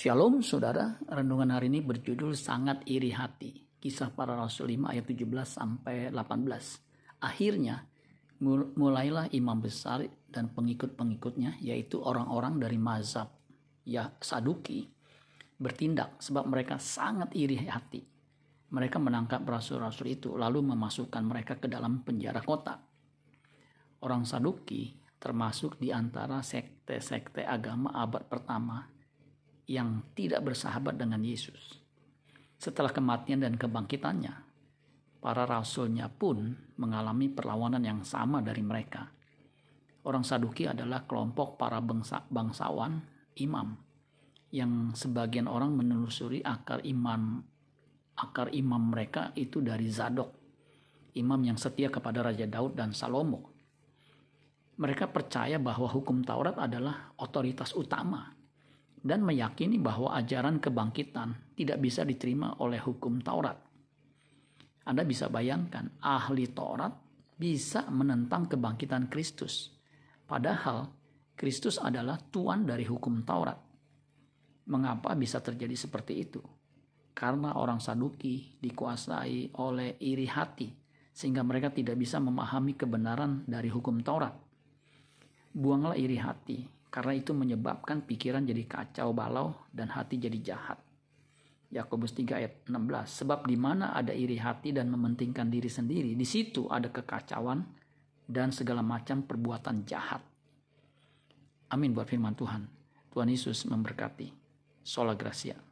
Shalom saudara, renungan hari ini berjudul sangat iri hati. Kisah para Rasul 5 ayat 17 sampai 18. Akhirnya mulailah imam besar dan pengikut-pengikutnya yaitu orang-orang dari mazhab ya Saduki bertindak sebab mereka sangat iri hati. Mereka menangkap rasul-rasul itu lalu memasukkan mereka ke dalam penjara kota. Orang Saduki termasuk di antara sekte-sekte agama abad pertama yang tidak bersahabat dengan Yesus. Setelah kematian dan kebangkitannya, para rasulnya pun mengalami perlawanan yang sama dari mereka. Orang Saduki adalah kelompok para bangsa, bangsawan imam yang sebagian orang menelusuri akar imam akar imam mereka itu dari Zadok, imam yang setia kepada Raja Daud dan Salomo mereka percaya bahwa hukum Taurat adalah otoritas utama dan meyakini bahwa ajaran kebangkitan tidak bisa diterima oleh hukum Taurat. Anda bisa bayangkan, ahli Taurat bisa menentang kebangkitan Kristus, padahal Kristus adalah tuan dari hukum Taurat. Mengapa bisa terjadi seperti itu? Karena orang Saduki dikuasai oleh iri hati, sehingga mereka tidak bisa memahami kebenaran dari hukum Taurat Buanglah iri hati, karena itu menyebabkan pikiran jadi kacau balau dan hati jadi jahat. Yakobus 3 ayat 16. Sebab di mana ada iri hati dan mementingkan diri sendiri, di situ ada kekacauan dan segala macam perbuatan jahat. Amin buat firman Tuhan. Tuhan Yesus memberkati. Sola Gracia.